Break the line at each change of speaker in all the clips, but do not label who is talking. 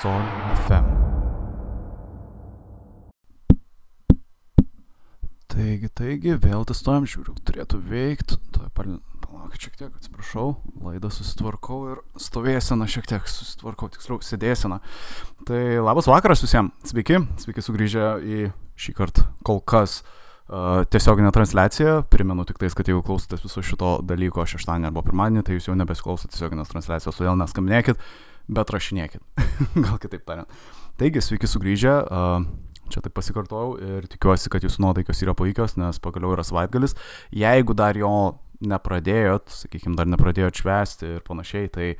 Sol FM. Taigi, taigi, vėl testuojam, žiūriu, turėtų veikti. Palaukit šiek tiek, atsiprašau, laidą susitvarkau ir stovėseną šiek tiek susitvarkau, tiksliau, sėdėseną. Tai labas vakaras visiems, sveiki, sveiki sugrįžę į šį kartą kol kas uh, tiesioginę transliaciją. Primenu tik tais, kad jeigu klausotės viso šito dalyko šeštadienį arba pirmadienį, tai jūs jau nebesiklausote tiesioginės transliacijos, todėl neskambinėkit bet rašinėkit, gal kitaip tariant. Taigi, sveiki sugrįžę, čia taip pasikartojau ir tikiuosi, kad jūsų nuotaikos yra puikios, nes pagaliau yra savaitgalis. Jeigu dar jo nepradėjot, sakykime, dar nepradėjot švesti ir panašiai, tai,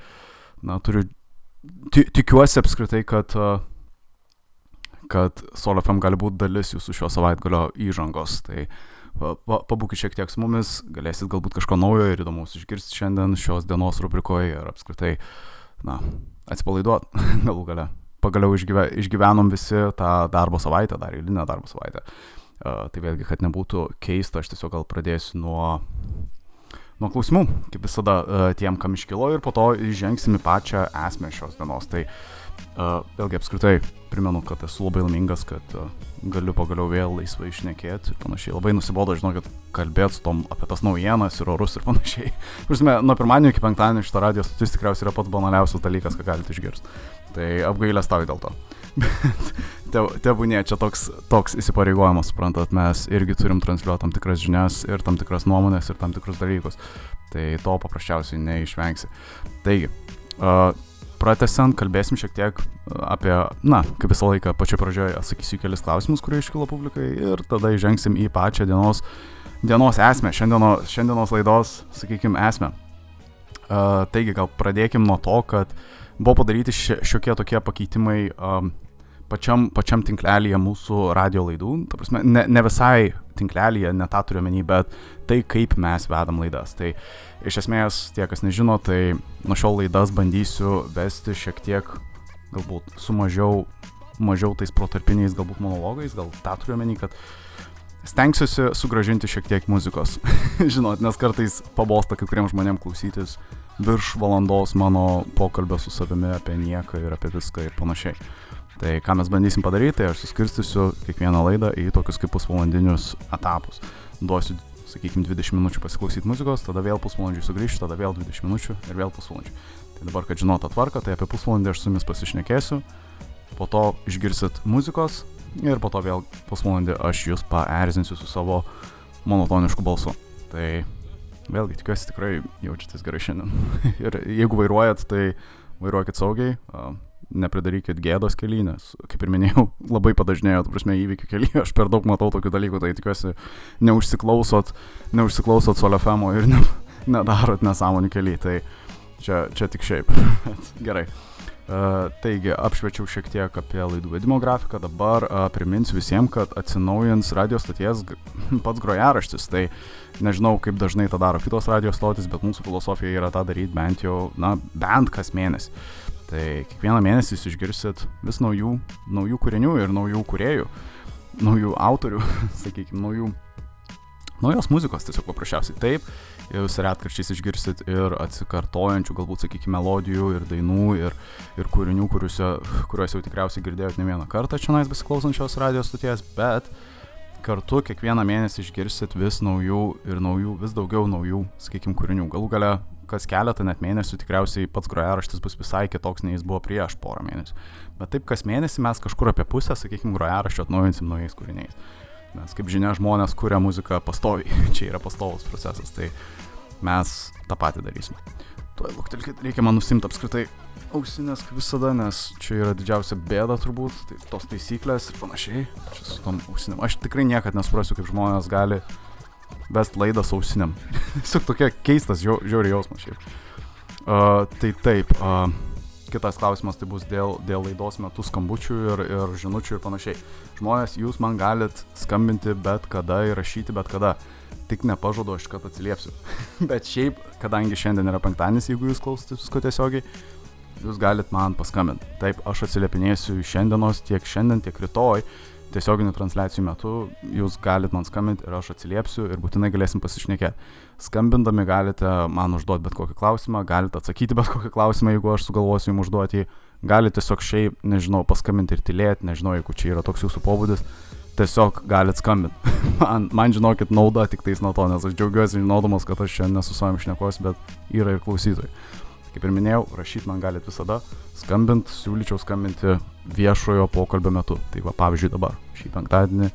na, turiu, tikiuosi apskritai, kad kad SolFM gali būti dalis jūsų šio savaitgalio įžangos. Tai pabūkit šiek tiek su mumis, galėsit galbūt kažko naujo ir įdomaus išgirsti šiandien šios dienos rubrikoje ir apskritai, na, atsipalaiduot galų gale. Pagaliau išgyve, išgyvenom visi tą darbo savaitę, dar eilinę darbo savaitę. Uh, tai vėlgi, kad nebūtų keista, aš tiesiog gal pradėsiu nuo, nuo klausimų, kaip visada uh, tiem, kam iškilo ir po to įžengsim į pačią esmę šios dienos. Tai uh, vėlgi apskritai primenu, kad esu labai laimingas, kad galiu pagaliau vėl laisvai išnekėti ir panašiai. Labai nusibodo, žinokit, kalbėti tom apie tas naujienas ir orus ir panašiai. Žinoma, nuo pirmadienio iki penktadienio šitą radio stotis tikriausiai yra pats banaliausias dalykas, ką galite išgirsti. Tai apgailę stavai dėl to. Bet tebūnė, čia toks, toks įsipareigojimas, suprantat, mes irgi turim transliuoti tam tikras žinias ir tam tikras nuomonės ir tam tikrus dalykus. Tai to paprasčiausiai neišvengsi. Taigi, uh, pratesant, kalbėsim šiek tiek apie, na, kaip visą laiką, pačioje pradžioje atsakysiu kelis klausimus, kurie iškilo publikai ir tada įžengsim į pačią dienos, dienos esmę, šiandienos, šiandienos laidos, sakykime, esmę. Uh, taigi, gal pradėkim nuo to, kad buvo padaryti šiokie tokie pakeitimai um, pačiam, pačiam tinklelyje mūsų radio laidų. Ta prasme, ne, ne visai tinklelyje, ne tą turiu menį, bet tai, kaip mes vedam laidas. Tai iš esmės, tie, kas nežino, tai nuo šiol laidas bandysiu vesti šiek tiek, galbūt su mažiau, mažiau tais protarpiniais, galbūt monologais, gal tą turiu menį, kad stengsiuosi sugražinti šiek tiek muzikos. Žinot, nes kartais pabosta kai kuriems žmonėms klausytis virš valandos mano pokalbio su savimi apie nieką ir apie viską ir panašiai. Tai ką mes bandysim padaryti, tai aš suskirstysiu kiekvieną laidą į tokius kaip pusvalandinius etapus. Duosiu, sakykime, 20 minučių pasiklausyti muzikos, tada vėl pusvalandžiui sugrįžti, tada vėl 20 minučių ir vėl pusvalandžiui. Tai dabar, kad žinote tvarką, tai apie pusvalandį aš su jumis pasišnekėsiu, po to išgirsit muzikos ir po to vėl pusvalandį aš jūs paerzinsiu su savo monotonišku balsu. Tai vėlgi tikiuosi tikrai jaučiatės gerai šiandien. ir jeigu vairuojat, tai vairuokit saugiai nepridarykit gėdos kely, nes, kaip ir minėjau, labai padažnėjo, tu prasme, įvykių kely, aš per daug matau tokių dalykų, tai tikiuosi neužsiklausot, neužsiklausot solefemo ir ne, nedarot nesąmonių kely, tai čia, čia tik šiaip. Gerai. Uh, taigi, apšviečiau šiek tiek apie laidų vedimo grafiką, dabar uh, priminsiu visiems, kad atsinaujins radio stoties pats grojaraštis, tai nežinau, kaip dažnai tą daro kitos radio stotis, bet mūsų filosofija yra tą daryti bent jau, na, bent kas mėnesį. Tai kiekvieną mėnesį jūs išgirsit vis naujų, naujų kūrinių ir naujų kuriejų, naujų autorių, sakykime, naujų, naujos muzikos tiesiog paprasčiausiai. Taip, jūs retkarčiais išgirsit ir atsikartojančių, galbūt, sakykime, melodijų ir dainų ir, ir kūrinių, kuriuose, kuriuos jau tikriausiai girdėjot ne vieną kartą čia nais besiklausančios radijos stoties, bet kartu kiekvieną mėnesį išgirsit vis naujų ir naujų, vis daugiau naujų, sakykime, kūrinių. Galų gale kas keletą net mėnesių tikriausiai pats grojaraštis bus visai kitoks, nei jis buvo prieš porą mėnesių. Bet taip kas mėnesį mes kažkur apie pusę, sakykime, grojaraščio atnaujinsim naujais kūriniais. Nes kaip žinia, žmonės kuria muziką pastoviai, čia yra pastovus procesas, tai mes tą patį darysim. Tuoj, luktelkit, reikia man nusimti apskritai ausinės kaip visada, nes čia yra didžiausia bėda turbūt, tai tos taisyklės ir panašiai. Čia su tom ausinėm. Aš tikrai niekada nesuprasiu, kaip žmonės gali vest laidą sausiniam. Tiesiog tokia keistas, žiauri jausmas šiaip. Uh, tai taip, uh, kitas klausimas tai bus dėl, dėl laidos metų skambučių ir, ir žinučių ir panašiai. Žmonės, jūs man galit skambinti bet kada ir rašyti bet kada. Tik nepažadu, aš kad atsiliepsiu. Bet šiaip, kadangi šiandien yra penktadienis, jeigu jūs klausotės visko tiesiogiai, jūs galit man paskambinti. Taip, aš atsiliepinėsiu šiandienos tiek šiandien, tiek rytoj tiesioginių transliacijų metu jūs galite man skambinti ir aš atsiliepsiu ir būtinai galėsim pasišnekėti. Skambindami galite man užduoti bet kokį klausimą, galite atsakyti bet kokį klausimą, jeigu aš sugalvosiu jums užduoti jį, gali tiesiog šiaip, nežinau, paskambinti ir tylėti, nežinau, jeigu čia yra toks jūsų pobūdis, tiesiog galit skambinti. man, man, žinokit, nauda tik tais nuo to, nes aš džiaugiuosi žinodamas, kad aš čia nesu su vami šnekos, bet yra ir klausytojai. Kaip ir minėjau, rašyti man galit visada, skambint, siūlyčiau skambinti viešojo pokalbio metu. Tai va, pavyzdžiui, dabar, šį penktadienį,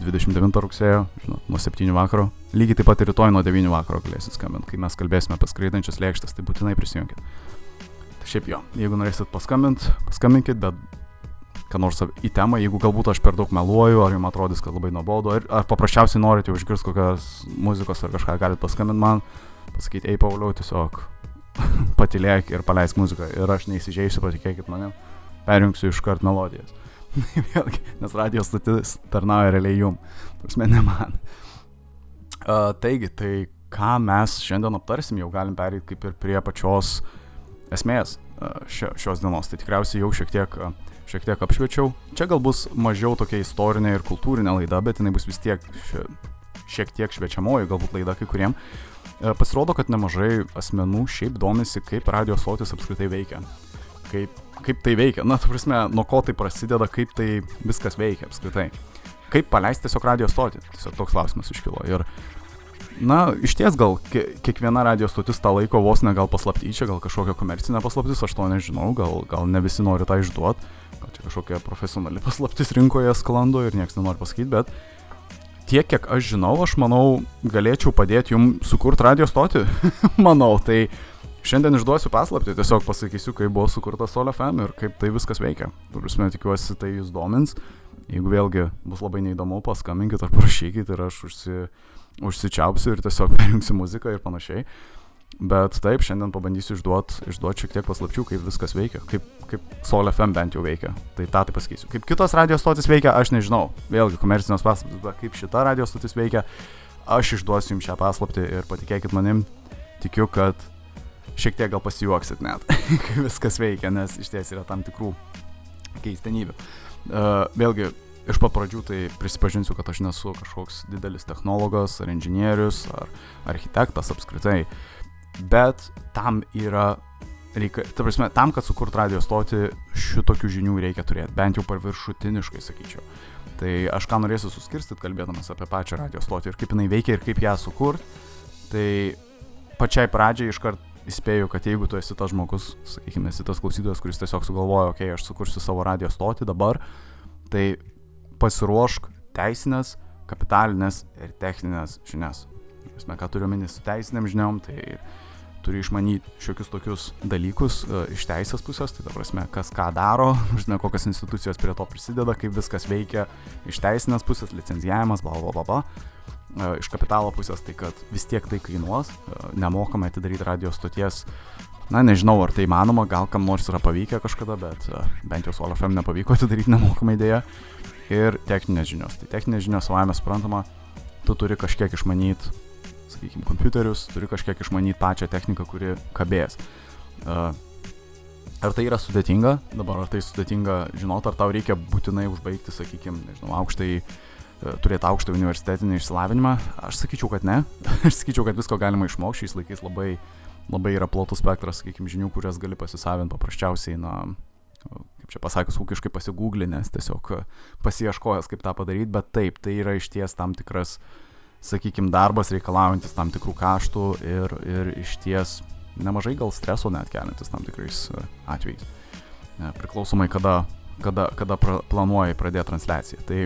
29 rugsėjo, žinot, nuo 7 vakaro. Lygiai taip pat ir rytoj nuo 9 vakaro galėsit skambinti, kai mes kalbėsime apie skraidančias lėkštas, tai būtinai prisijunkit. Tai šiaip jo, jeigu norėsit paskambinti, paskambinkit, bet ką nors į temą, jeigu galbūt aš per daug meluoju, ar jums atrodys, kad labai nuobodu, ar, ar paprasčiausiai norite išgirsti kokios muzikos ar kažką, galite paskambinti man, pasakyti, ei Pauliau, tiesiog patilėk ir paleisk muziką ir aš neįsižeisiu, patikėkit manim, perjungsiu iškart melodijas. Vėlgi, nes radijos stotis tarnauja realiai jum, prasme ne man. Uh, taigi, tai ką mes šiandien aptarsim, jau galim perėti kaip ir prie pačios uh, esmės šios dienos. Tai tikriausiai jau šiek tiek, šiek tiek apšviečiau. Čia gal bus mažiau tokia istorinė ir kultūrinė laida, bet jinai bus vis tiek šiek tiek šviečiamoji galbūt laida kai kuriem. Pasirodo, kad nemažai asmenų šiaip domisi, kaip radio stotis apskritai veikia. Kaip, kaip tai veikia. Na, tu prasme, nuo ko tai prasideda, kaip tai viskas veikia apskritai. Kaip paleisti tiesiog radio stotį. Tiesiog toks klausimas iškilo. Ir Na, iš ties gal kiekviena radio stotis tą laiko vos ne gal paslaptyčia, gal kažkokia komercinė paslaptis, aš to nežinau, gal, gal ne visi nori tą išduoti, gal čia kažkokia profesionali paslaptis rinkoje sklando ir niekas nenori pasakyti, bet tiek, kiek aš žinau, aš manau, galėčiau padėti jums sukurti radio stotį. manau, tai šiandien išduosiu paslapti, tiesiog pasakysiu, kaip buvo sukurta Sol FM ir kaip tai viskas veikia. Turbūt tikiuosi, tai jūs domins. Jeigu vėlgi bus labai neįdomu, paskambinkit ar parašykit ir aš užsi užsičiaupsiu ir tiesiog perjungsiu muziką ir panašiai. Bet taip, šiandien pabandysiu išduoti išduot šiek tiek paslapčių, kaip viskas veikia, kaip, kaip Sol FM bent jau veikia. Tai tą tai pasakysiu. Kaip kitos radio stotis veikia, aš nežinau. Vėlgi, komercinės paslaptis, kaip šita radio stotis veikia, aš išduosiu jums šią paslaptį ir patikėkit manim, tikiu, kad šiek tiek gal pasijuoksit net, kaip viskas veikia, nes iš ties yra tam tikrų keistenybių. Uh, vėlgi, iš pat pradžių tai prisipažinsiu, kad aš nesu kažkoks didelis technologas ar inžinierius ar architektas apskritai, bet tam yra reikia, ta prasme, tam, kad sukurt radio stoti, šitokių žinių reikia turėti, bent jau paviršutiniškai sakyčiau. Tai aš ką norėsiu suskirstyti, kalbėdamas apie pačią radio stotį ir kaip jinai veikia ir kaip ją sukurt, tai pačiai pradžiai iškart įspėju, kad jeigu tu esi tas žmogus, sakykime, esi tas klausytojas, kuris tiesiog sugalvojo, okei, okay, aš sukursiu savo radio stotį dabar, tai pasiruošk teisinės, kapitalinės ir techninės žinias. Mes ką turiu su teisiniam žiniom, tai turi išmanyti šiokius tokius dalykus uh, iš teisės pusės, tai ta prasme, kas ką daro, žinai, kokios institucijos prie to prisideda, kaip viskas veikia iš teisinės pusės, licenzijavimas, bla bla bla bla. Uh, iš kapitalo pusės tai, kad vis tiek tai kainuos, uh, nemokamai atidaryti radio stoties Na, nežinau, ar tai įmanoma, gal kam nors yra pavykę kažkada, bet bent jau Solo FM nepavyko atidaryti nemokamai idėją ir techninės žinios. Tai techninės žinios savame suprantama, tu turi kažkiek išmanyti, sakykime, kompiuterius, turi kažkiek išmanyti pačią techniką, kuri kabės. Uh, ar tai yra sudėtinga, dabar ar tai sudėtinga žinoti, ar tau reikia būtinai užbaigti, sakykime, nežinau, aukštai, uh, turėti aukštą universitetinį išsilavinimą, aš sakyčiau, kad ne. aš sakyčiau, kad visko galima išmokti, šiais laikais labai, labai yra plotus spektras, sakykime, žinių, kurias gali pasisavinti paprasčiausiai, na, čia pasakius ūkiškai pasigūglinęs, tiesiog e, pasieškojęs, kaip tą padaryti, bet taip, tai yra iš ties tam tikras, sakykime, darbas reikalaujantis tam tikrų kaštų ir, ir iš ties nemažai gal streso net keliantis tam tikrais e, atvejais. E, priklausomai, kada, kada, kada pra, planuoji pradėti transliaciją. Tai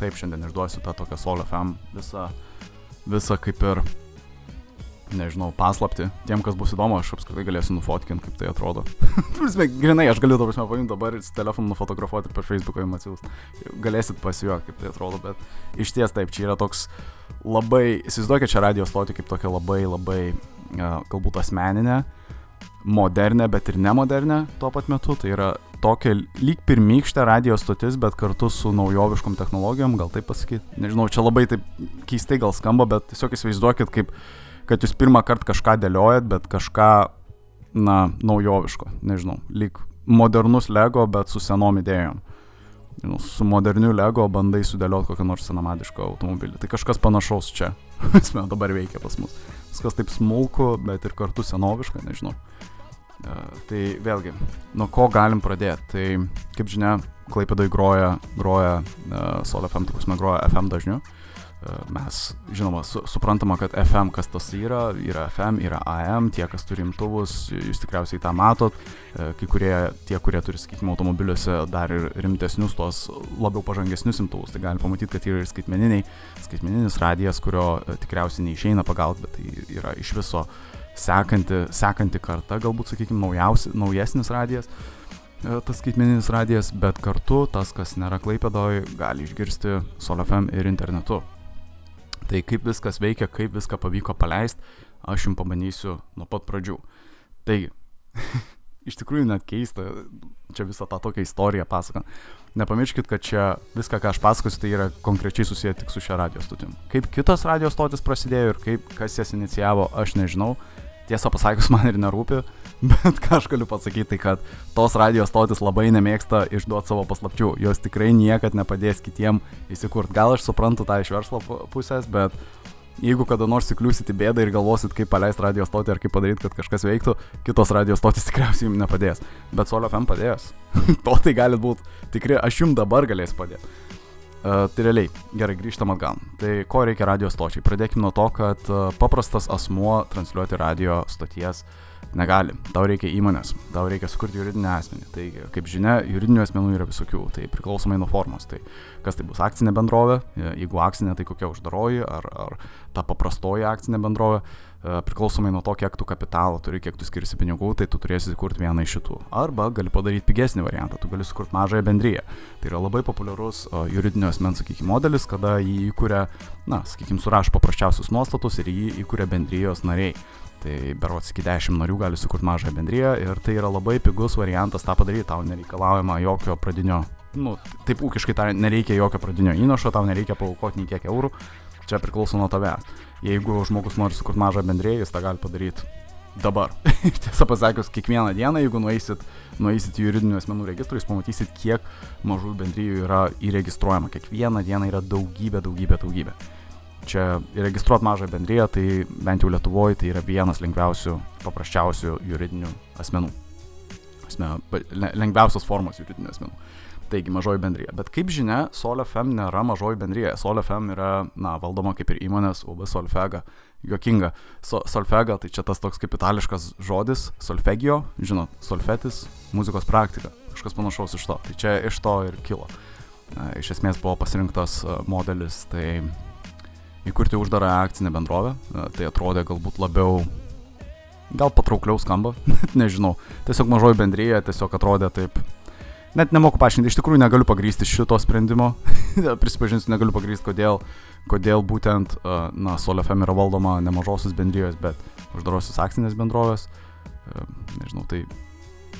taip, šiandien išduosiu tą tokią Sol FM visą, visą kaip ir nežinau, paslapti. Tiem, kas bus įdomu, aš apskritai galėsiu nufotkinti, kaip tai atrodo. prasme, grinai, aš galiu, prasme, paimti dabar ir telefonu nufotografuoti per Facebooką jums atsiųsti. Galėsit pasijuokti, kaip tai atrodo, bet iš ties taip, čia yra toks labai, įsivaizduokit čia radio stoti kaip tokia labai, labai, galbūt asmeninė, modernė, bet ir nemodernė tuo pat metu. Tai yra tokia lyg pirmykštė radio stotis, bet kartu su naujoviškom technologijom, gal taip pasakyti. Nežinau, čia labai taip keistai gal skamba, bet tiesiog įsivaizduokit, kaip kad jūs pirmą kartą kažką dėliojat, bet kažką, na, naujoviško, nežinau, lyg modernus Lego, bet su senom idėjom. Nu, su moderniu Lego bandai sudėlioti kokią nors senamadišką automobilį. Tai kažkas panašaus čia. Mes dabar veikia pas mus. Viskas taip smulku, bet ir kartu senoviška, nežinau. Tai vėlgi, nuo ko galim pradėti? Tai, kaip žinia, Klaipėdai groja, groja Sol FM, tai prasme, groja FM dažniu. Mes, žinoma, su, suprantama, kad FM kas tas yra, yra FM, yra AM, tie, kas turi imtuvus, jūs tikriausiai tą matot, kai kurie, tie, kurie turi, sakykime, automobiliuose dar ir rimtesnius, tos labiau pažangesnius imtuvus, tai gali pamatyti, kad yra ir skaitmeniniai, skaitmeninis radijas, kurio tikriausiai neišeina pagauti, bet tai yra iš viso uh, sekanti, sekanti karta, galbūt, sakykime, naujausi, naujesnis radijas, e, tas skaitmeninis radijas, bet kartu tas, kas nėra klaipėdoj, gali išgirsti SolFM ir internetu. Tai kaip viskas veikia, kaip viską pavyko paleisti, aš jums pabandysiu nuo pat pradžių. Taigi, iš tikrųjų net keista, čia visą tą tokią istoriją pasakant. Nepamirškit, kad čia viską, ką aš pasakosiu, tai yra konkrečiai susiję tik su šia radio stotim. Kaip kitos radio stotis prasidėjo ir kaip kas jas inicijavo, aš nežinau, tiesą pasakius man ir nerūpi, bet ką aš galiu pasakyti, tai kad tos radijos stotis labai nemėgsta išduoti savo paslapčių, jos tikrai niekad nepadės kitiem įsikurti. Gal aš suprantu tą iš verslo pusės, bet jeigu kada nors įkliūsit į bėdą ir galvosit, kaip paleisti radio stotį ar kaip padaryti, kad kažkas veiktų, kitos radio stotis tikriausiai jums nepadės. Bet Solio FM padės. to tai gali būti tikrai, aš jums dabar galėsiu padėti. Uh, tai realiai, gerai, grįžtam atgal. Tai ko reikia radio stočiai? Pradėkime nuo to, kad uh, paprastas asmuo transliuoti radio stoties negali. Tau reikia įmonės, tau reikia sukurti juridinį asmenį. Tai, kaip žinia, juridinių asmenų yra visokių, tai priklausomai nuo formos. Tai kas tai bus akcinė bendrovė, jeigu akcinė, tai kokia uždaroji, ar, ar ta paprastoji akcinė bendrovė. E, priklausomai nuo to, kiek tu kapitalo turi, kiek tu skirsi pinigų, tai tu turėsi įkurti vieną iš šitų. Arba gali padaryti pigesnį variantą, tu gali sukurti mažąją bendryją. Tai yra labai populiarus juridinio asmens, sakykime, modelis, kada jį įkūrė, na, sakykime, surašo paprasčiausius nuostatus ir jį įkūrė bendrijos nariai. Tai berots iki 10 narių gali sukurti mažą bendryją ir tai yra labai pigus variantas tą padaryti, tau nereikalaujama jokio pradinio, nu, taip ūkiškai tariant, nereikia jokio pradinio įnašo, tau nereikia paukoti nei kiek eurų, čia priklauso nuo tavęs jeigu žmogus nori sukurti mažą bendrėją, jis tą gali padaryti dabar. Tiesą pasakius, kiekvieną dieną, jeigu nueisit, nueisit į juridinių asmenų registrą, jūs pamatysit, kiek mažų bendryjų yra įregistruojama. Kiekvieną dieną yra daugybė, daugybė, daugybė. Čia įregistruoti mažą bendryją, tai bent jau Lietuvoje tai yra vienas lengviausių, paprasčiausių juridinių asmenų. Asme, lengviausios formos juridinių asmenų. Taigi mažoji bendryje. Bet kaip žinia, SolFM nėra mažoji bendryje. SolFM yra, na, valdoma kaip ir įmonės UB Solfega. Jokinga. So, solfega, tai čia tas toks kaip itališkas žodis, solfegio, žinot, solfetis, muzikos praktika. Kažkas panašaus iš to. Tai čia iš to ir kilo. Iš esmės buvo pasirinktas modelis, tai įkurti uždarą akcinę bendrovę. Tai atrodė galbūt labiau gal patraukliau skamba, nežinau. Tiesiog mažoji bendryje tiesiog atrodė taip net nemoku paaiškinti, iš tikrųjų negaliu pagrysti šito sprendimo. Prisipažinsiu, negaliu pagrysti, kodėl, kodėl būtent, na, SolFM yra valdoma ne mažosios bendrijos, bet uždarosios akcinės bendrovės. Nežinau, tai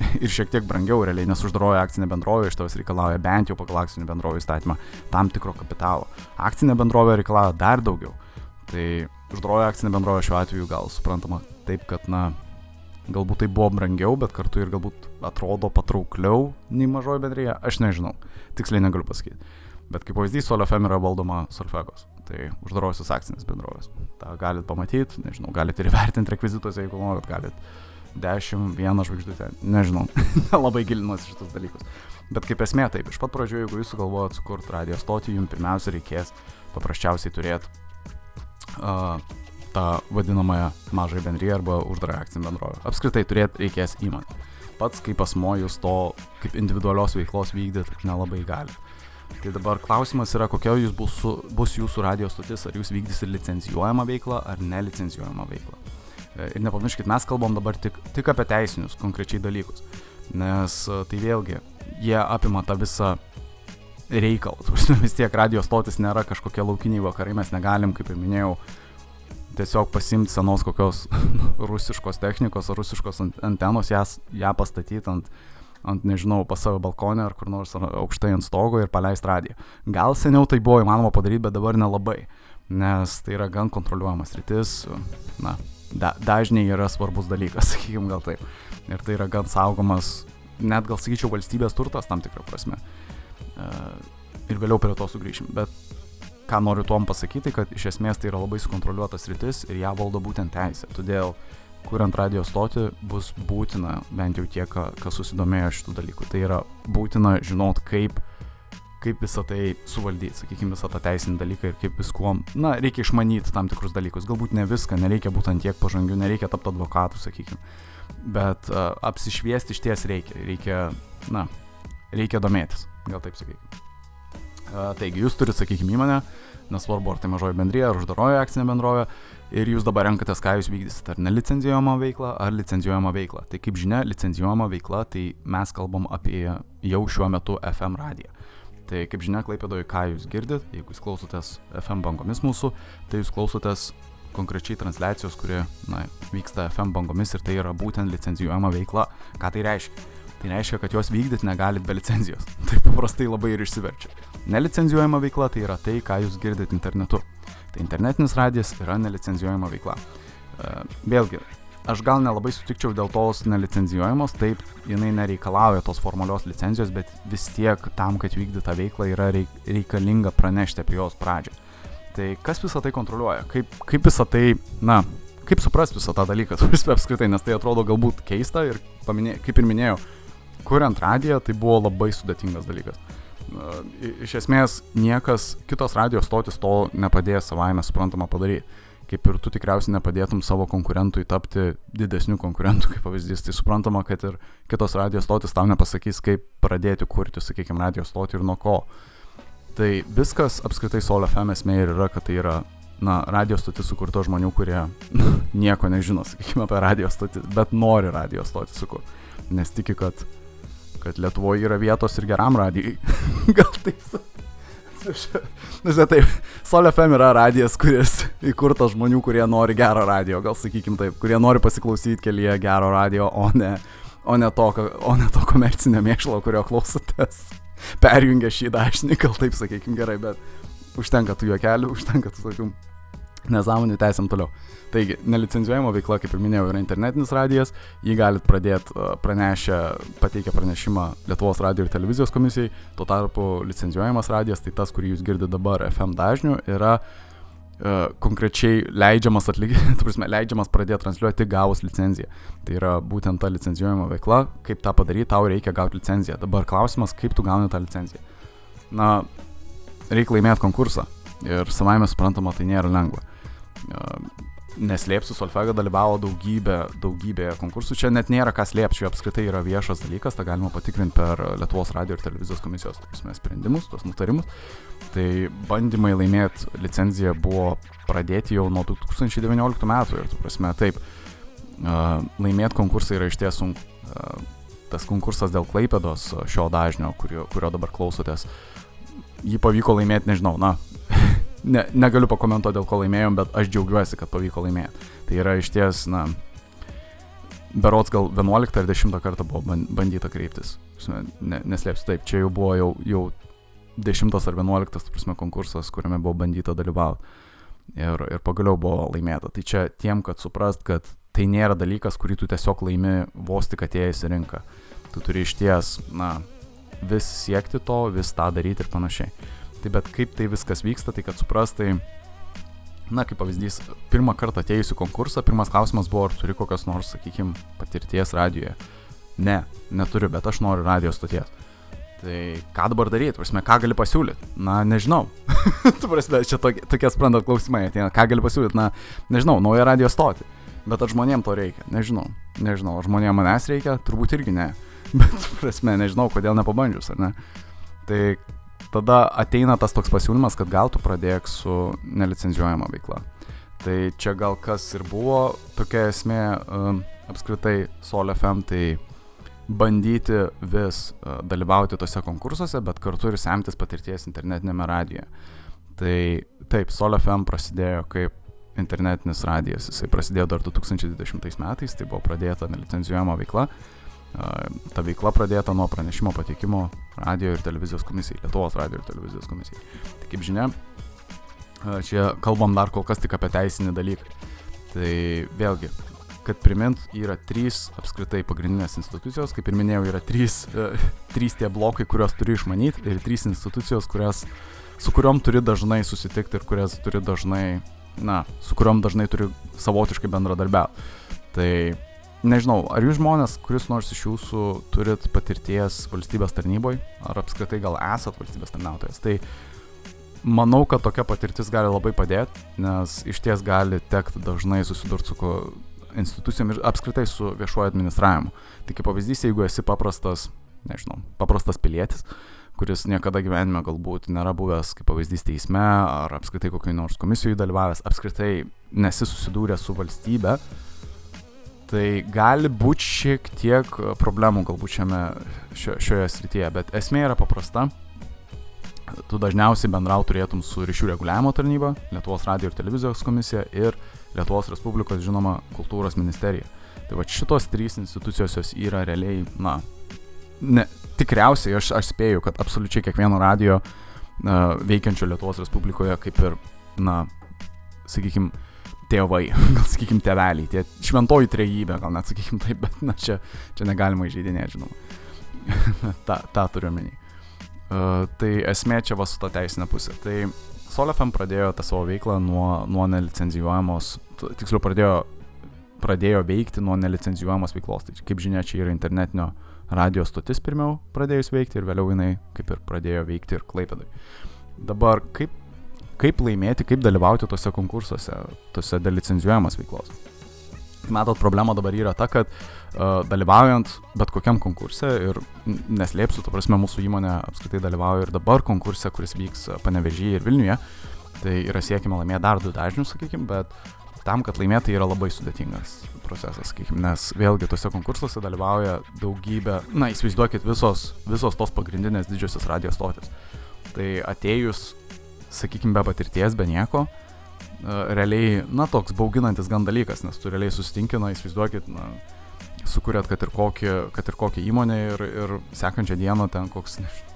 ir šiek tiek brangiau realiai, nes uždaroji akcinė bendrovė iš tavęs reikalauja bent jau pagal akcinį bendrovę įstatymą tam tikro kapitalo. Akcinė bendrovė reikalauja dar daugiau. Tai uždaroji akcinė bendrovė šiuo atveju gal suprantama taip, kad, na, Galbūt tai buvo brangiau, bet kartu ir galbūt atrodo patraukliau nei mažoji bendryje, aš nežinau, tiksliai negaliu pasakyti. Bet kaip pavyzdys, SolFM yra valdoma Solfegos, tai uždarosios akcinės bendrovės. Ta galit pamatyti, nežinau, galit ir vertinti rekvizituose, jeigu norit, galit 10, 1 žvaigždutę, nežinau, labai gilinuosi šitus dalykus. Bet kaip esmė taip, iš pat pradžių, jeigu jūs sugalvojat sukurti radio stotį, jums pirmiausia reikės paprasčiausiai turėti uh, tą vadinamąją mažąją bendryją arba uždarą akcinę bendrovę. Apskritai turėti reikės įmonę. Pats kaip asmo jūs to kaip individualios veiklos vykdyti nelabai gali. Tai dabar klausimas yra, kokia jūs bus, bus jūsų radio stotis, ar jūs vykdysit licencijuojamą veiklą ar nelicencijuojamą veiklą. E, ir nepamirškit, mes kalbam dabar tik, tik apie teisinius konkrečiai dalykus, nes e, tai vėlgi, jie apima tą visą reikalą. Vis tiek radio stotis nėra kažkokie laukiniai vakarai, mes negalim, kaip ir minėjau, tiesiog pasimti senos kokios rusiškos technikos ar rusiškos antenos, jas, ją pastatyti ant, ant, nežinau, pas savo balkonę ar kur nors ar aukštai ant stogo ir paleisti radiją. Gal seniau tai buvo įmanoma padaryti, bet dabar nelabai, nes tai yra gan kontroliuojamas rytis, na, da, dažniai yra svarbus dalykas, sakykim gal taip. Ir tai yra gan saugomas, net gal sakyčiau, valstybės turtas tam tikrą prasme. Uh, ir vėliau prie to sugrįšim. Bet ką noriu tuom pasakyti, kad iš esmės tai yra labai sukontroliuotas rytis ir ją valdo būtent teisė. Todėl kuriant radio stotį, bus būtina, bent jau tie, kas susidomėjo šitų dalykų. Tai yra būtina žinot, kaip, kaip visą tai suvaldyti, sakykime, visą tą teisinį dalyką ir kaip viskuo, na, reikia išmanyti tam tikrus dalykus. Galbūt ne viską, nereikia būtent tiek pažangių, nereikia tapti advokatų, sakykime. Bet uh, apsišviesti iš ties reikia. Reikia, na, reikia domėtis, gal taip sakykime. Uh, taigi, jūs turite, sakykime, įmonę, nesvarbu, ar tai mažoji bendrija, ar uždaroji akcinė bendrovė, ir jūs dabar renkatės, ką jūs vykdysite, ar nelicenzijuojamą veiklą, ar licenzijuojamą veiklą. Tai kaip žinia, licenzijuojama veikla, tai mes kalbam apie jau šiuo metu FM radiją. Tai kaip žinia, Klaipėdoje, ką jūs girdit, jeigu jūs klausotės FM bangomis mūsų, tai jūs klausotės konkrečiai transliacijos, kuri na, vyksta FM bangomis ir tai yra būtent licenzijuojama veikla. Ką tai reiškia? Tai reiškia, kad jos vykdyti negalit be licenzijos. Tai paprastai labai ir išsiverčia. Nelicenzijuojama veikla tai yra tai, ką jūs girdit internetu. Tai internetinis radijas yra nelicenzijuojama veikla. E, vėlgi, aš gal nelabai sutikčiau dėl tos nelicenzijuojamos, taip, jinai nereikalauja tos formalios licenzijos, bet vis tiek tam, kad vykdyti tą veiklą, yra reikalinga pranešti apie jos pradžią. Tai kas visą tai kontroliuoja? Kaip, kaip visą tai, na, kaip suprasti visą tą dalyką, apskritai, nes tai atrodo galbūt keista ir paminė, kaip ir minėjau, kuriant radiją, tai buvo labai sudėtingas dalykas iš esmės niekas, kitos radijos stotis to nepadės savaime suprantama padaryti. Kaip ir tu tikriausiai nepadėtum savo konkurentui tapti didesniu konkurentu, kaip pavyzdys. Tai suprantama, kad ir kitos radijos stotis tau nepasakys, kaip pradėti kurti, sakykime, radijos stotį ir nuo ko. Tai viskas apskritai Sol FM esmė ir yra, kad tai yra, na, radijos stotis sukurto žmonių, kurie nieko nežino, sakykime, apie radijos stotis, bet nori radijos stotį sukurti. Nes tiki, kad kad Lietuvoje yra vietos ir geram radijai. Gal taip. Na, žinai, taip, Sol FM yra radijas, kuris įkurtas žmonių, kurie nori gero radio, gal sakykim taip, kurie nori pasiklausyti kelyje gero radio, o ne, o ne, to, o ne to komercinio mėšlo, kurio klausotės. Perjungia šį dažnį, gal taip sakykim gerai, bet užtenka tų juokelių, užtenka tų tokių nesąmonių, tęsiam toliau. Taigi, nelicenzijuojama veikla, kaip ir minėjau, yra internetinis radijas, jį galit pradėti pranešę, pateikę pranešimą Lietuvos radio ir televizijos komisijai, tuo tarpu licenzijuojamas radijas, tai tas, kurį jūs girdite dabar FM dažniu, yra uh, konkrečiai leidžiamas atlikti, prasme, leidžiamas pradėti transliuoti gavus licenciją. Tai yra būtent ta licenzijuojama veikla, kaip tą padaryti, tau reikia gauti licenciją. Dabar klausimas, kaip tu gauni tą licenciją. Na, reikia laimėti konkursą ir savaime suprantama, tai nėra lengva. Uh, neslėpsiu, Solfega dalyvavo daugybė, daugybė konkursų. Čia net nėra ką slėpti, čia apskritai yra viešas dalykas, tą galima patikrinti per Lietuvos radio ir televizijos komisijos prasme, sprendimus, tos nutarimus. Tai bandymai laimėti licenciją buvo pradėti jau nuo 2019 metų ir, tu prasme, taip, laimėti konkursą yra iš ties sunku. Tas konkursas dėl Klaipėdos šio dažnio, kurio, kurio dabar klausotės, jį pavyko laimėti, nežinau, na, ne, negaliu pakomentuoti, dėl ko laimėjom, bet aš džiaugiuosi, kad pavyko laimėti. Tai yra iš ties, na, berots gal 11 ar 10 kartą buvo bandyta kreiptis. Ne, neslėpsiu, taip, čia jau buvo jau, jau 10 ar 11, prasme, konkursas, kuriame buvo bandyta dalyvauti. Ir, ir pagaliau buvo laimėta. Tai čia tiem, kad suprast, kad tai nėra dalykas, kurį tu tiesiog laimi vos tik atėjęs į rinką. Tu turi iš ties, na, vis siekti to, vis tą daryti ir panašiai. Tai bet kaip tai viskas vyksta, tai kad suprastai, na, kaip pavyzdys, pirmą kartą atėjusi konkursą, pirmas klausimas buvo, ar turi kokios nors, sakykime, patirties radijoje. Ne, neturiu, bet aš noriu radijos stoties. Tai ką dabar daryti, prasme, ką gali pasiūlyti? Na, nežinau. tu prasme, čia tokie, tokie sprendat klausimai ateina, ką gali pasiūlyti, na, nežinau, naują radijo stotį. Bet ar žmonėm to reikia? Nežinau. Nežinau, ar žmonėm manęs reikia? Turbūt irgi ne. Bet, prasme, nežinau, kodėl nepabandžius, ar ne? Tai tada ateina tas toks pasiūlymas, kad gal tu pradėk su nelicenzijuojama veikla. Tai čia gal kas ir buvo tokia esmė um, apskritai Sol FM, tai bandyti vis uh, dalyvauti tose konkursuose, bet kartu ir semtis patirties internetinėme radijoje. Tai taip, Sol FM prasidėjo kaip internetinis radijas, jisai prasidėjo dar 2020 metais, tai buvo pradėta nelicenzijuojama veikla. Ta veikla pradėta nuo pranešimo pateikimo radio ir televizijos komisijai, Lietuvos radio ir televizijos komisijai. Tai kaip žinia, čia kalbam dar kol kas tik apie teisinį dalyką. Tai vėlgi, kad primint, yra trys apskritai pagrindinės institucijos, kaip ir minėjau, yra trys, uh, trys tie blokai, kuriuos turi išmanyti ir trys institucijos, kurias, su kuriuom turi dažnai susitikti ir kurias turi dažnai, na, su kuriuom dažnai turi savotiškai bendradarbiauti. Tai nežinau, ar jūs žmonės, kuris nors iš jūsų turit patirties valstybės tarnyboje, ar apskritai gal esat valstybės tarnautojas, tai manau, kad tokia patirtis gali labai padėti, nes iš ties gali tekti dažnai susidurti su institucijom ir apskritai su viešuoju administravimu. Tai kaip pavyzdys, jeigu esi paprastas, nežinau, paprastas pilietis, kuris niekada gyvenime galbūt nėra buvęs kaip pavyzdys teisme ar apskritai kokiai nors komisijoje dalyvavęs, apskritai nesi susidūręs su valstybe, tai gali būti šiek tiek problemų galbūt šiame, šio, šioje srityje, bet esmė yra paprasta. Tu dažniausiai bendrau turėtum su ryšių reguliavimo tarnyba, Lietuvos radio ir televizijos komisija ir Lietuvos Respublikos, žinoma, kultūros ministerija. Tai va šitos trys institucijos jos yra realiai, na, ne, tikriausiai aš, aš spėju, kad absoliučiai kiekvieno radio uh, veikiančio Lietuvos Respublikoje kaip ir, na, sakykime, tėvai, gal sakykime, tėveliai, tie šventoji trejybė, gal net sakykime taip, bet na, čia, čia negalima įžeidinėti, žinoma. ta, tą turiu menį. Uh, tai esmė čia va su ta teisinė pusė. Tai SolFM pradėjo tą savo veiklą nuo, nuo nelicenzijuojamos, tiksliau pradėjo, pradėjo veikti nuo nelicenzijuojamos veiklos. Tai kaip žinia, čia yra internetinio radio stotis pirmiau pradėjus veikti ir vėliau jinai kaip ir pradėjo veikti ir klaipėdai. Dabar kaip, kaip laimėti, kaip dalyvauti tose konkursuose, tose delicenzijuojamas veiklos. Matot, problema dabar yra ta, kad uh, dalyvaujant bet kokiam konkurse ir neslėpsiu, tu prasme, mūsų įmonė apskritai dalyvauja ir dabar konkurse, kuris vyks Panevežyje ir Vilniuje, tai yra siekime laimėti dar du dažnius, sakykime, bet tam, kad laimėti yra labai sudėtingas procesas, sakykime, nes vėlgi tuose konkursuose dalyvauja daugybė, na, įsivaizduokit visos, visos tos pagrindinės didžiosios radijos stotis. Tai atėjus, sakykime, be patirties, be nieko, realiai, na, toks bauginantis gan dalykas, nes tu realiai susitinkina, įsivaizduokit, na, sukūrėt kad ir kokį, kad ir kokį įmonę ir, ir sekančią dieną ten koks, nežinau,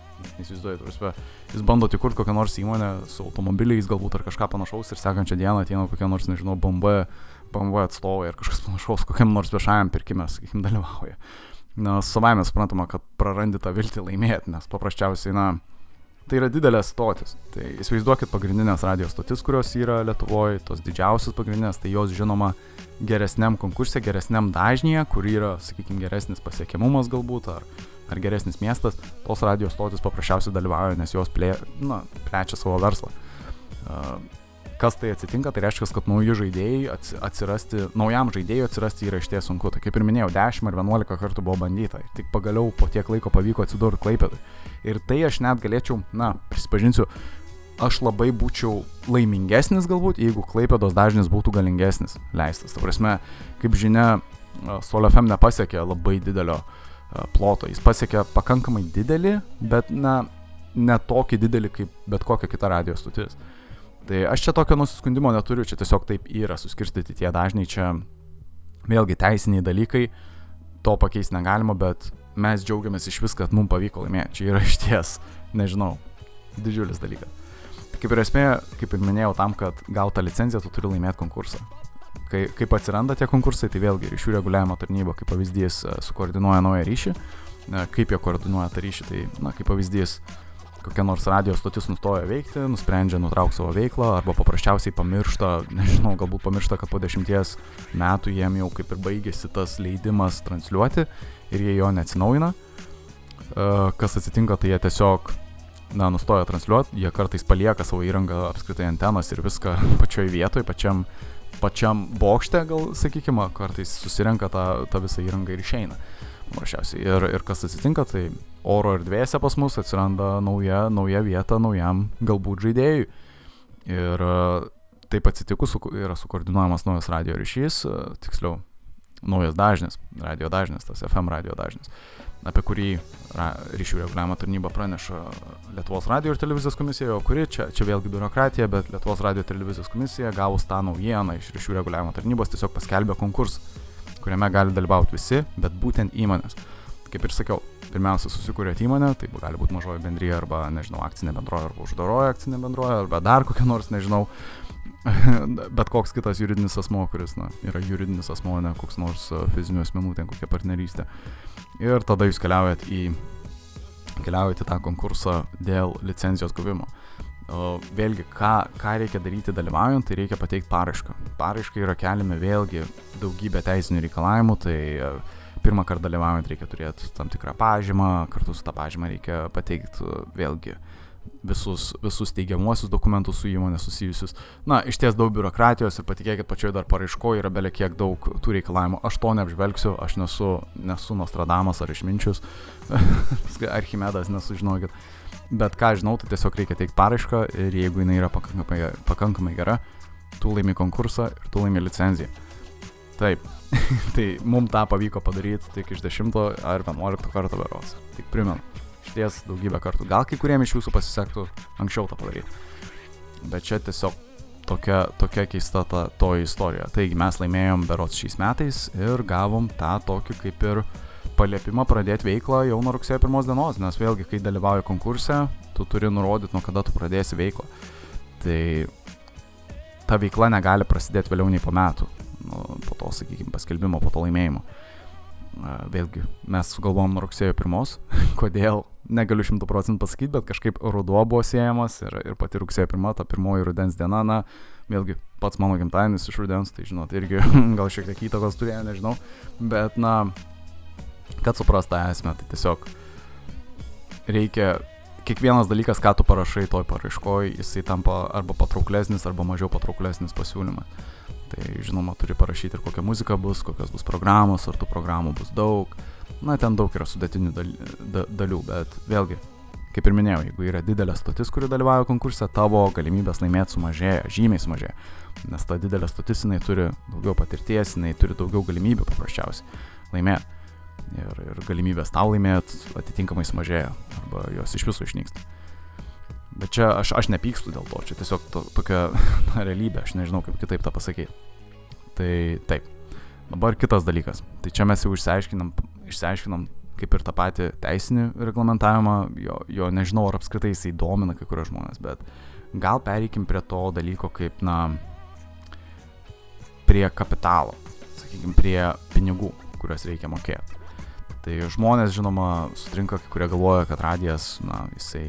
Įsivaizduoju, prasme, jūs bandote įkurti kokią nors įmonę su automobiliais galbūt ar kažką panašaus ir sekančią dieną ateina kokia nors, nežinau, BMW BMW atstovai ar kažkas panašaus kokiam nors viešajam pirkime, sakykime, dalyvauja. Na, savaime suprantama, kad prarandi tą viltį laimėti, nes paprasčiausiai, na, tai yra didelės stotis. Tai įsivaizduokit pagrindinės radijos stotis, kurios yra Lietuvoje, tos didžiausios pagrindinės, tai jos žinoma geresniam konkursė, geresniam dažnyje, kur yra, sakykime, geresnis pasiekiamumas galbūt, ar, ar geresnis miestas, tos radijos stotis paprasčiausiai dalyvauja, nes jos plė, na, plečia savo verslą. Uh, kas tai atsitinka, tai reiškia, kad nauji žaidėjai atsirasti, naujam žaidėjui atsirasti yra iš ties sunku. Tai kaip ir minėjau, 10 ar 11 kartų buvo bandyta. Tik pagaliau po tiek laiko pavyko atsidurti klaipėdui. Ir tai aš net galėčiau, na, prisipažinsiu, aš labai būčiau laimingesnis galbūt, jeigu klaipėdos dažnis būtų galingesnis leistas. Ta prasme, kaip žinia, SolFM nepasiekė labai didelio ploto. Jis pasiekė pakankamai didelį, bet, na, ne tokį didelį kaip bet kokia kita radijos stotis. Tai aš čia tokio nusiskundimo neturiu, čia tiesiog taip yra suskirstyti tie dažniai, čia vėlgi teisiniai dalykai, to pakeisti negalima, bet mes džiaugiamės iš vis, kad mums pavyko laimėti. Čia yra iš ties, nežinau, didžiulis dalykas. Tai kaip ir esmė, kaip ir minėjau, tam, kad gautą licenciją, tu turi laimėti konkursą. Kai, kaip atsiranda tie konkursai, tai vėlgi ryšių reguliavimo tarnyba, kaip pavyzdys, sukoordinuoja naują ryšį. Kaip jie koordinuoja tą ryšį, tai, na, kaip pavyzdys, kokia nors radijos stotis nustoja veikti, nusprendžia nutraukti savo veiklą arba paprasčiausiai pamiršta, nežinau, galbūt pamiršta, kad po dešimties metų jiem jau kaip ir baigėsi tas leidimas transliuoti ir jie jo neatsinaujina. E, kas atsitinka, tai jie tiesiog, na, nustoja transliuoti, jie kartais palieka savo įrangą, apskritai antenas ir viską pačioj vietoj, pačiam, pačiam bokšte, gal sakykime, kartais susirenka tą, tą visą įrangą ir išeina. Paprasčiausiai. Ir, ir kas atsitinka, tai oro erdvėse pas mus atsiranda nauja, nauja vieta naujam galbūt žaidėjui. Ir e, taip atsitikus yra sukoordinuojamas naujas radio ryšys, e, tiksliau, naujas dažnis, radio dažnis, tas FM radio dažnis, apie kurį ryšių reguliavimo tarnyba praneša Lietuvos radio ir televizijos komisija, o kuri čia, čia vėlgi biurokratija, bet Lietuvos radio ir televizijos komisija gavus tą naujieną iš ryšių reguliavimo tarnybos tiesiog paskelbė konkursą, kuriame gali dalyvauti visi, bet būtent įmonės. Kaip ir sakiau, pirmiausia susikūrėt įmonę, tai gali būti mažoji bendryje arba, nežinau, akcinė bendroja arba uždaroji akcinė bendroja arba dar kokia nors, nežinau, bet koks kitas juridinis asmo, kuris, na, yra juridinis asmo, ne koks nors e, fizinių asmenų, ten kokia partnerystė. Ir tada jūs keliaujat į, keliaujat į tą konkursą dėl licenzijos gavimo. Vėlgi, ką, ką reikia daryti dalyvaujant, tai reikia pateikti paraišką. Paraiškai yra keliami vėlgi daugybę teisinių reikalavimų, tai e, pirmą kartą dalyvaujant reikia turėti tam tikrą pažymą, kartu su tą pažymą reikia pateikti vėlgi visus, visus teigiamuosius dokumentus su įmonė susijusius. Na, iš ties daug biurokratijos ir patikėkit, pačioje dar paraiškoje yra belie kiek daug tų reikalavimų. Aš to neapžvelgsiu, aš nesu, nesu Nostradamas ar išminčius, Archimedas, nesužinokit. Bet ką žinau, tai tiesiog reikia teikti paraišką ir jeigu jinai yra pakankamai, pakankamai gera, tu laimi konkursą ir tu laimi licenciją. Taip, tai mums tą pavyko padaryti tik iš 10 ar 11 karto beros. Tik primenu, iš ties daugybę kartų. Gal kai kuriem iš jūsų pasisektų anksčiau tą padaryti. Bet čia tiesiog tokia, tokia keista ta to istorija. Taigi mes laimėjom berots šiais metais ir gavom tą tokį kaip ir paliepimą pradėti veiklą jau nuo rugsėjo pirmos dienos, nes vėlgi, kai dalyvauji konkurse, tu turi nurodyti, nuo kada tu pradėsi veiklą. Tai ta veikla negali prasidėti vėliau nei po metų, nu, po to, sakykime, paskelbimo, po to laimėjimo. Vėlgi, mes sugalvom rugsėjo pirmos, kodėl, negaliu šimtų procentų pasakyti, bet kažkaip ruduo buvo siejamas ir, ir pati rugsėjo pirma, ta pirmoji rudens diena, na, vėlgi, pats mano gimtadienis iš rudens, tai žinot, irgi gal šiek tiek įtakos turėjo, nežinau, bet, na, kad suprast tą esmę, tai tiesiog reikia kiekvienas dalykas, ką tu parašai toj paraiškoj, jisai tampa arba patrauklesnis, arba mažiau patrauklesnis pasiūlymas. Tai žinoma, turi parašyti ir kokia muzika bus, kokios bus programos, ar tų programų bus daug. Na, ten daug yra sudėtinių dalių, bet vėlgi, kaip ir minėjau, jeigu yra didelė stotis, kuri dalyvauja konkurse, tavo galimybės laimėti sumažėja, žymiai sumažėja. Nes ta didelė stotis, jinai turi daugiau patirties, jinai turi daugiau galimybių paprasčiausiai laimėti ir, ir galimybės tau laimėti atitinkamai sumažėja arba jos iš viso išnyksta. Bet čia aš, aš nepykstu dėl to, čia tiesiog to, tokia na, realybė, aš nežinau kaip kitaip tą pasakyti. Tai taip. Dabar kitas dalykas. Tai čia mes jau išsiaiškinam, išsiaiškinam kaip ir tą patį teisinį reglamentavimą, jo, jo nežinau ar apskritai jisai domina kai kurios žmonės, bet gal pereikim prie to dalyko kaip, na, prie kapitalo, sakykime, prie pinigų, kuriuos reikia mokėti. Tai žmonės, žinoma, sutrinka, kurie galvoja, kad radijas, na, jisai,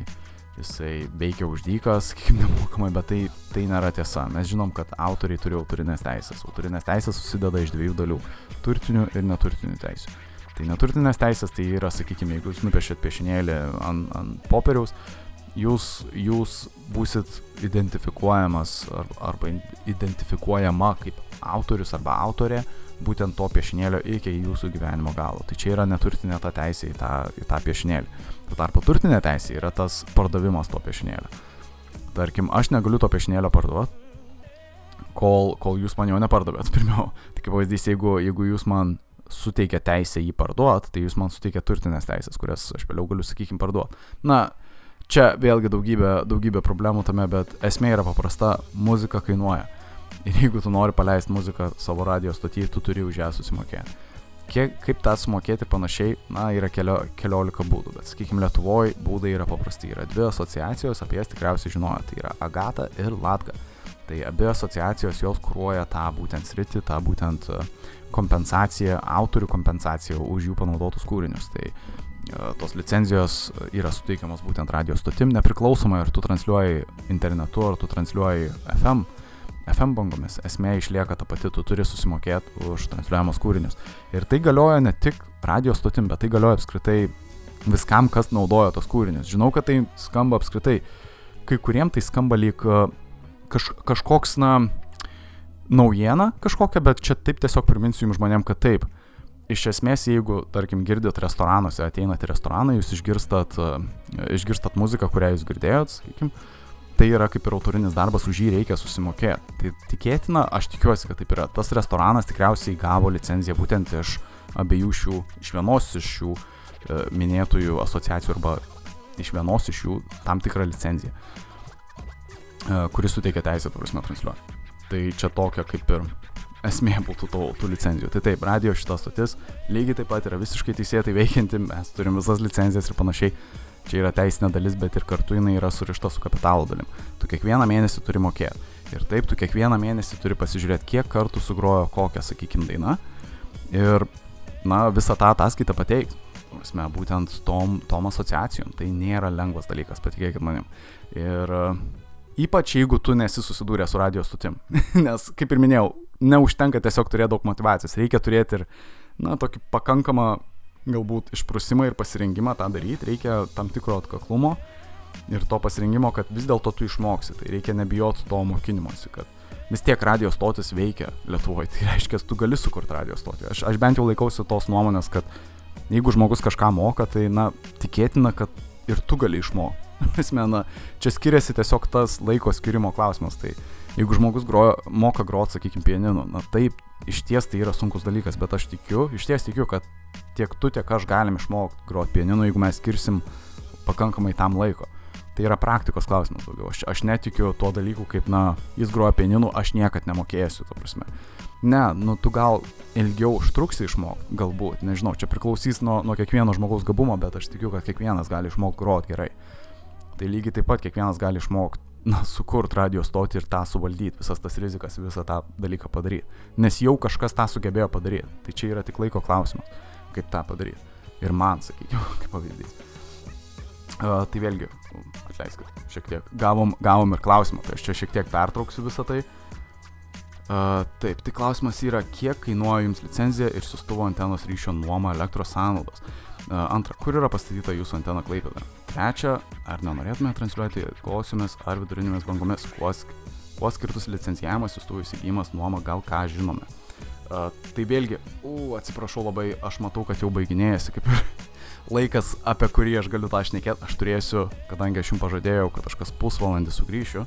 jisai veikia už dykas, kaip nemokamai, bet tai, tai nėra tiesa. Mes žinom, kad autoriai turi autorinės teisės. Autorinės teisės susideda iš dviejų dalių - turtinių ir neturtinių teisų. Tai neturtinės teisės tai yra, sakykime, jeigu jūs nupiešėt piešinėlį ant, ant popieriaus, jūs, jūs būsit identifikuojamas arba identifikuojama kaip autorius arba autorė būtent to piešinėlio iki jūsų gyvenimo galo. Tai čia yra neturtinė ta teisė į tą, į tą piešinėlį. Tuo tarpu turtinė teisė yra tas pardavimas to piešinėlio. Tarkim, aš negaliu to piešinėlio parduoti, kol, kol jūs man jo nepardavėt pirmiau. Kaip pavyzdys, jeigu, jeigu jūs man suteikia teisę jį parduoti, tai jūs man suteikia turtinės teisės, kurias aš vėliau galiu, sakykime, parduoti. Na, čia vėlgi daugybė, daugybė problemų tame, bet esmė yra paprasta, muzika kainuoja. Ir jeigu tu nori paleisti muziką savo radio stotyje, tu turi už ją susimokėti. Kiek, kaip tą sumokėti panašiai, na, yra kelio, keliolika būdų, bet sakykime, Lietuvoje būdai yra paprasti. Yra dvi asociacijos, apie jas tikriausiai žinojo, tai yra Agata ir Latga. Tai abi asociacijos jos kruoja tą būtent sritį, tą būtent kompensaciją, autorių kompensaciją už jų panaudotus kūrinius. Tai tos licenzijos yra suteikiamos būtent radio stotim, nepriklausomai ar tu transliuoji internetu, ar tu transliuoji FM FM bangomis esmė išlieka ta pati, tu turi susimokėti už transliuojamus kūrinius. Ir tai galioja ne tik radio stotim, bet tai galioja apskritai viskam, kas naudoja tos kūrinius. Žinau, kad tai skamba apskritai, kai kuriem tai skamba lyg e, kaž, kažkoks, na, naujiena kažkokia, bet čia taip tiesiog priminsiu jums žmonėm, kad taip. Iš esmės, jeigu, tarkim, girdit restoranuose, ateinat į restoraną, jūs išgirstat, e, išgirstat muziką, kurią jūs girdėjot, sakykim, tai yra kaip ir autorinis darbas, už jį reikia susimokėti. Tai tikėtina, aš tikiuosi, kad taip yra. Tas restoranas tikriausiai gavo licenciją būtent iš abiejų šių, iš vienos iš šių e, minėtųjų asociacijų arba iš vienos iš jų tam tikrą licenciją, e, kuris suteikia teisę, prasme, transliuoti. Tai čia tokia kaip ir esmė būtų tų, tų licencijų. Tai taip, radio šita stotis lygiai taip pat yra visiškai teisėtai veikianti, mes turim visas licencijas ir panašiai Čia yra teisinė dalis, bet ir kartu jinai yra surišta su kapitalo dalim. Tu kiekvieną mėnesį turi mokėti. Ir taip, tu kiekvieną mėnesį turi pasižiūrėti, kiek kartų sugrojo kokią, sakykime, dainą. Ir, na, visą tą ataskaitą pateikti. Prasme, būtent tom, tom asociacijom. Tai nėra lengvas dalykas, patikėkit manim. Ir uh, ypač jeigu tu nesi susidūręs su radio stotim. Nes, kaip ir minėjau, neužtenka tiesiog turėti daug motivacijos, reikia turėti ir, na, tokį pakankamą galbūt išprusimą ir pasirengimą tą daryti, reikia tam tikro atkaklumo ir to pasirengimo, kad vis dėlto tu išmoksi, tai reikia nebijoti to mokymosi, kad vis tiek radio stotis veikia Lietuvoje, tai reiškia, tu gali sukurti radio stotį. Aš, aš bent jau laikausi tos nuomonės, kad jeigu žmogus kažką moka, tai, na, tikėtina, kad ir tu gali išmokti. Esmė, na, čia skiriasi tiesiog tas laiko skirimo klausimas. Tai jeigu žmogus groja, moka groti, sakykime, pianinu, na taip, iš ties tai yra sunkus dalykas, bet aš tikiu, iš ties tikiu, kad tiek tu, tiek aš galim išmokti groti pianinu, jeigu mes skirsim pakankamai tam laiko. Tai yra praktikos klausimas daugiau. Aš, aš netikiu tuo dalyku, kaip, na, jis groja pianinu, aš niekad nemokėsiu, to prasme. Ne, nu tu gal ilgiau užtruksi išmokti, galbūt, nežinau, čia priklausys nuo, nuo kiekvieno žmogaus gabumo, bet aš tikiu, kad kiekvienas gali išmokti groti gerai. Tai lygiai taip pat kiekvienas gali išmokti, na, sukurti radio stotį ir tą suvaldyti, visas tas rizikas, visą tą dalyką padaryti. Nes jau kažkas tą sugebėjo padaryti. Tai čia yra tik laiko klausimas, kaip tą padaryti. Ir man, sakykime, kaip pavyzdys. Uh, tai vėlgi, atleiskit, šiek tiek. Gavom, gavom ir klausimą, tai aš čia šiek tiek pertrauksiu visą tai. Uh, taip, tai klausimas yra, kiek kainuoja jums licenzija ir sustuvo antenos ryšio nuoma elektros sąnaudos. Uh, antra, kur yra pastatyta jūsų antena klaipėda? Trečia, ar nenorėtume transliuoti klausimės ar vidurinėmis bangomis, kuo, kuo skirtus licencijavimas, siųstuvų įsigijimas, nuoma, gal ką žinome. Uh, tai vėlgi, u, atsiprašau labai, aš matau, kad jau baiginėjasi kaip ir laikas, apie kurį aš galiu tą šnekėti, aš turėsiu, kadangi aš jums pažadėjau, kad aš kas pusvalandį sugrįšiu,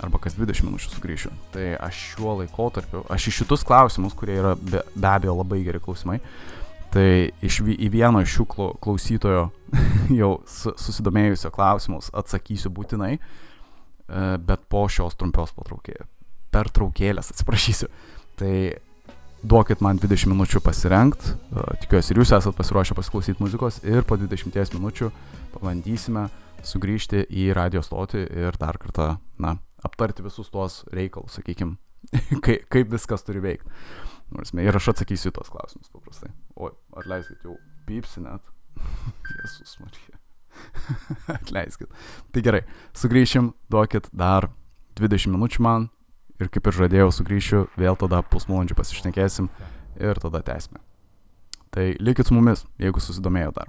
arba kas 20 minučių sugrįšiu. Tai aš šiuo laikotarpiu, aš į šitus klausimus, kurie yra be, be abejo labai geri klausimai, tai iš, į vieną iš šių klausytojo jau susidomėjusio klausimus atsakysiu būtinai, e, bet po šios trumpios pertraukėlės, atsiprašysiu. Tai duokit man 20 minučių pasirenkt, tikiuosi ir jūs esate pasiruošę pasiklausyti muzikos ir po 20 minučių pabandysime sugrįžti į radio stotį ir dar kartą, na, aptarti visus tuos reikalus, sakykime, kaip, kaip viskas turi veikti. Ir aš atsakysiu tos klausimus paprastai. O, atleiskit, jau pypsi net. Jėzus Marija. Atleiskit. Tai gerai, sugrįšim, duokit dar 20 minučių man, ir kaip ir žadėjau, sugrįšiu, vėl tada pusvalandžių pasišnekėsim ir tada tęsime. Tai likit su mumis, jeigu susidomėjo dar.